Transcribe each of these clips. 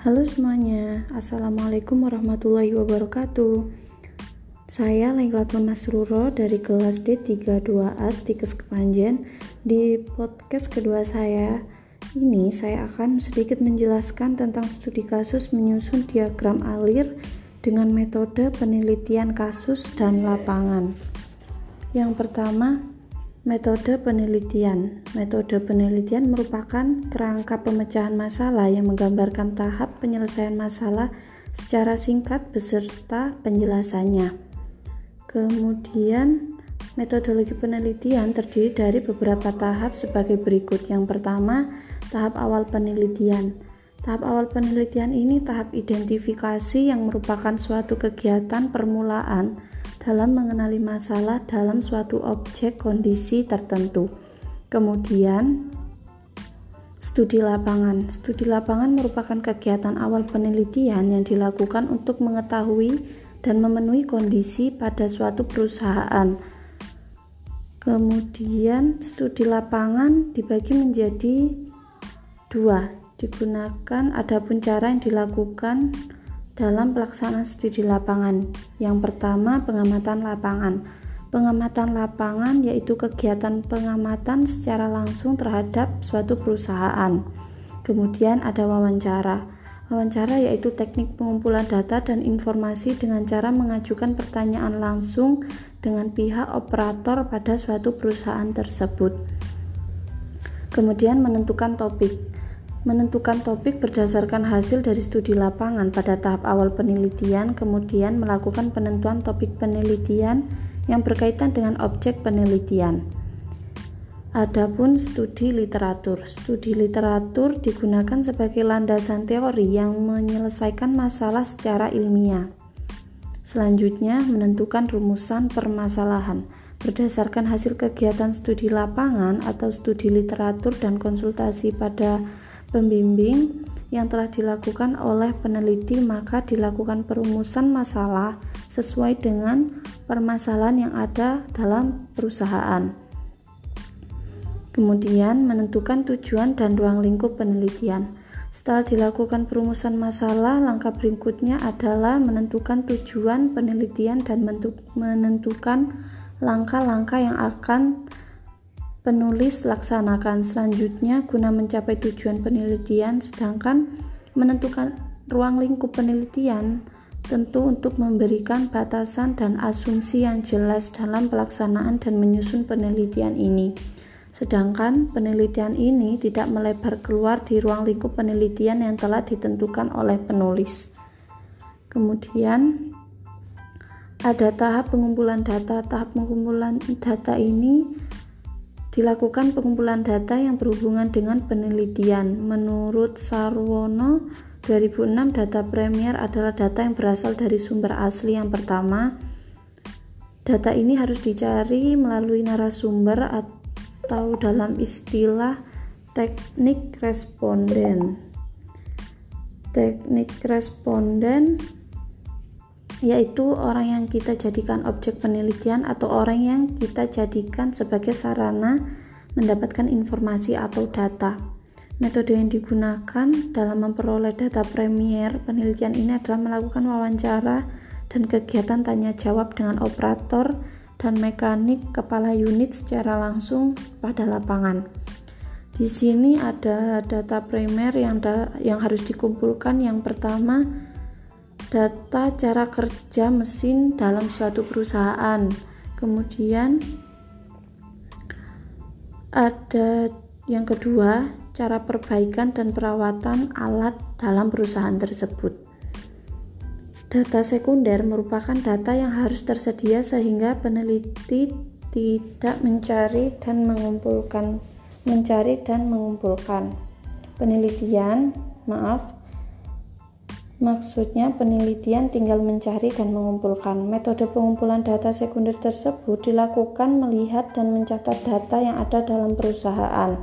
Halo semuanya, Assalamualaikum warahmatullahi wabarakatuh. Saya Lengklatun Nasruro dari kelas D32A Stikes Kepanjen. Di podcast kedua saya ini saya akan sedikit menjelaskan tentang studi kasus menyusun diagram alir dengan metode penelitian kasus dan lapangan. Yang pertama, Metode penelitian. Metode penelitian merupakan kerangka pemecahan masalah yang menggambarkan tahap penyelesaian masalah secara singkat beserta penjelasannya. Kemudian, metodologi penelitian terdiri dari beberapa tahap sebagai berikut. Yang pertama, tahap awal penelitian. Tahap awal penelitian ini tahap identifikasi yang merupakan suatu kegiatan permulaan dalam mengenali masalah dalam suatu objek kondisi tertentu. Kemudian, studi lapangan. Studi lapangan merupakan kegiatan awal penelitian yang dilakukan untuk mengetahui dan memenuhi kondisi pada suatu perusahaan. Kemudian, studi lapangan dibagi menjadi dua, digunakan adapun cara yang dilakukan dalam pelaksanaan studi lapangan. Yang pertama, pengamatan lapangan. Pengamatan lapangan yaitu kegiatan pengamatan secara langsung terhadap suatu perusahaan. Kemudian ada wawancara. Wawancara yaitu teknik pengumpulan data dan informasi dengan cara mengajukan pertanyaan langsung dengan pihak operator pada suatu perusahaan tersebut. Kemudian menentukan topik. Menentukan topik berdasarkan hasil dari studi lapangan pada tahap awal penelitian, kemudian melakukan penentuan topik penelitian yang berkaitan dengan objek penelitian. Adapun studi literatur. Studi literatur digunakan sebagai landasan teori yang menyelesaikan masalah secara ilmiah. Selanjutnya, menentukan rumusan permasalahan berdasarkan hasil kegiatan studi lapangan atau studi literatur dan konsultasi pada pembimbing yang telah dilakukan oleh peneliti maka dilakukan perumusan masalah sesuai dengan permasalahan yang ada dalam perusahaan. Kemudian menentukan tujuan dan ruang lingkup penelitian. Setelah dilakukan perumusan masalah, langkah berikutnya adalah menentukan tujuan penelitian dan menentukan langkah-langkah yang akan penulis laksanakan selanjutnya guna mencapai tujuan penelitian sedangkan menentukan ruang lingkup penelitian tentu untuk memberikan batasan dan asumsi yang jelas dalam pelaksanaan dan menyusun penelitian ini. Sedangkan penelitian ini tidak melebar keluar di ruang lingkup penelitian yang telah ditentukan oleh penulis. Kemudian ada tahap pengumpulan data. Tahap pengumpulan data ini dilakukan pengumpulan data yang berhubungan dengan penelitian. Menurut Sarwono 2006 data Premier adalah data yang berasal dari sumber asli yang pertama. Data ini harus dicari melalui narasumber atau dalam istilah teknik responden. Teknik responden yaitu orang yang kita jadikan objek penelitian atau orang yang kita jadikan sebagai sarana mendapatkan informasi atau data. Metode yang digunakan dalam memperoleh data premier penelitian ini adalah melakukan wawancara dan kegiatan tanya jawab dengan operator dan mekanik kepala unit secara langsung pada lapangan. Di sini ada data primer yang da yang harus dikumpulkan. Yang pertama, data cara kerja mesin dalam suatu perusahaan. Kemudian ada yang kedua, cara perbaikan dan perawatan alat dalam perusahaan tersebut. Data sekunder merupakan data yang harus tersedia sehingga peneliti tidak mencari dan mengumpulkan mencari dan mengumpulkan. Penelitian, maaf, Maksudnya, penelitian tinggal mencari dan mengumpulkan. Metode pengumpulan data sekunder tersebut dilakukan melihat dan mencatat data yang ada dalam perusahaan.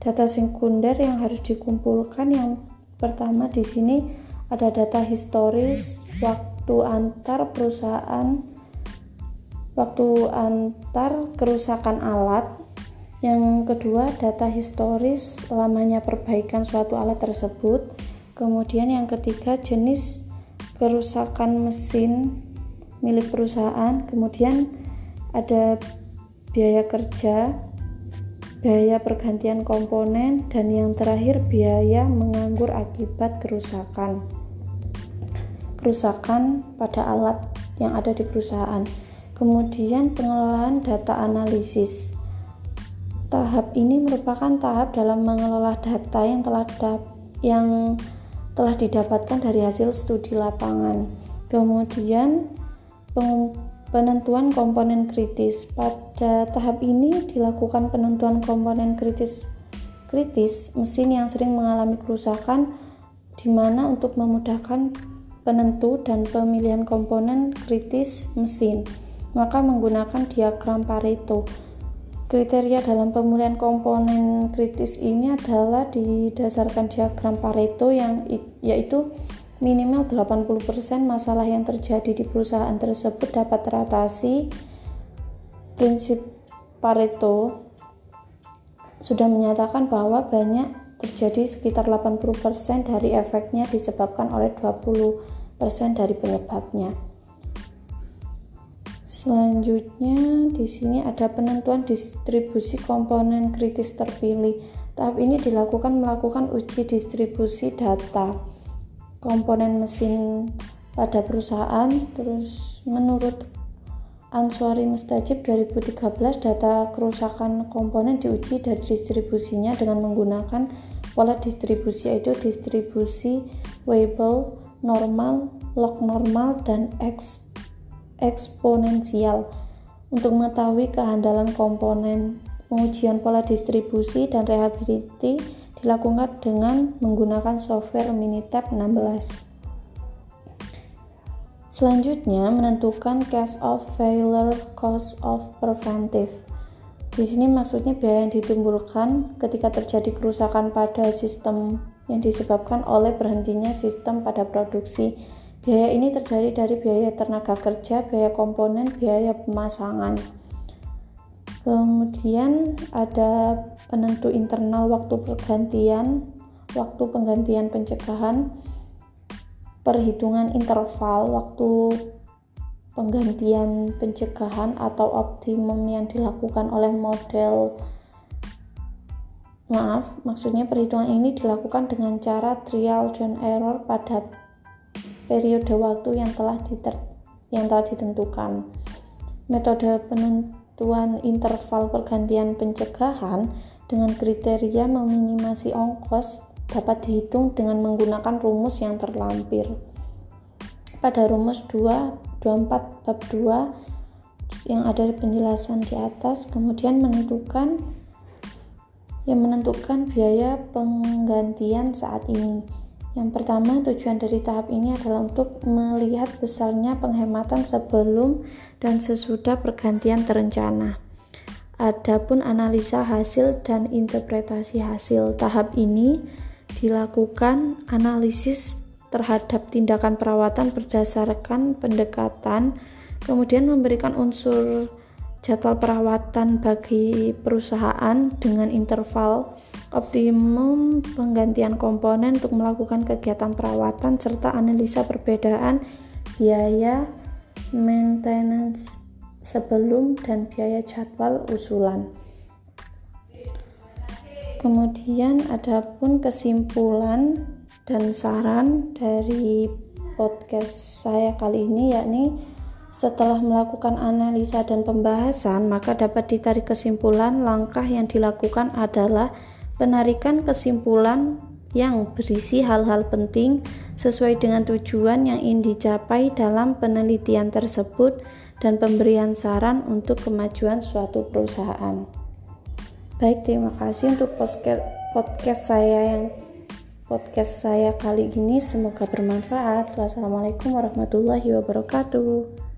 Data sekunder yang harus dikumpulkan yang pertama di sini ada data historis waktu antar perusahaan waktu antar kerusakan alat. Yang kedua, data historis lamanya perbaikan suatu alat tersebut. Kemudian yang ketiga jenis kerusakan mesin milik perusahaan. Kemudian ada biaya kerja, biaya pergantian komponen, dan yang terakhir biaya menganggur akibat kerusakan. Kerusakan pada alat yang ada di perusahaan. Kemudian pengelolaan data analisis. Tahap ini merupakan tahap dalam mengelola data yang telah yang telah didapatkan dari hasil studi lapangan. Kemudian penentuan komponen kritis. Pada tahap ini dilakukan penentuan komponen kritis kritis mesin yang sering mengalami kerusakan di mana untuk memudahkan penentu dan pemilihan komponen kritis mesin maka menggunakan diagram Pareto. Kriteria dalam pemulihan komponen kritis ini adalah didasarkan diagram Pareto yang yaitu minimal 80% masalah yang terjadi di perusahaan tersebut dapat teratasi. Prinsip Pareto sudah menyatakan bahwa banyak terjadi sekitar 80% dari efeknya disebabkan oleh 20% dari penyebabnya. Selanjutnya di sini ada penentuan distribusi komponen kritis terpilih. Tahap ini dilakukan melakukan uji distribusi data komponen mesin pada perusahaan. Terus menurut Answari Mustajib 2013 data kerusakan komponen diuji dari distribusinya dengan menggunakan pola distribusi yaitu distribusi Weibull normal, log normal, dan X eksponensial. Untuk mengetahui kehandalan komponen, pengujian pola distribusi dan rehabilitasi dilakukan dengan menggunakan software Minitab 16. Selanjutnya, menentukan case of failure cost of preventive. Di sini maksudnya biaya yang ditimbulkan ketika terjadi kerusakan pada sistem yang disebabkan oleh berhentinya sistem pada produksi Biaya ini terdiri dari biaya tenaga kerja, biaya komponen, biaya pemasangan. Kemudian ada penentu internal waktu pergantian, waktu penggantian pencegahan, perhitungan interval waktu penggantian pencegahan atau optimum yang dilakukan oleh model maaf, maksudnya perhitungan ini dilakukan dengan cara trial dan error pada periode waktu yang telah diter yang telah ditentukan. Metode penentuan interval pergantian pencegahan dengan kriteria meminimasi ongkos dapat dihitung dengan menggunakan rumus yang terlampir. Pada rumus 2, 24 bab 2 yang ada penjelasan di atas, kemudian menentukan yang menentukan biaya penggantian saat ini. Yang pertama, tujuan dari tahap ini adalah untuk melihat besarnya penghematan sebelum dan sesudah pergantian terencana. Adapun analisa hasil dan interpretasi hasil tahap ini dilakukan analisis terhadap tindakan perawatan berdasarkan pendekatan, kemudian memberikan unsur jadwal perawatan bagi perusahaan dengan interval optimum penggantian komponen untuk melakukan kegiatan perawatan serta analisa perbedaan biaya maintenance sebelum dan biaya jadwal usulan. Kemudian ada pun kesimpulan dan saran dari podcast saya kali ini yakni setelah melakukan analisa dan pembahasan, maka dapat ditarik kesimpulan langkah yang dilakukan adalah penarikan kesimpulan yang berisi hal-hal penting sesuai dengan tujuan yang ingin dicapai dalam penelitian tersebut dan pemberian saran untuk kemajuan suatu perusahaan. Baik, terima kasih untuk podcast saya yang podcast saya kali ini semoga bermanfaat. Wassalamualaikum warahmatullahi wabarakatuh.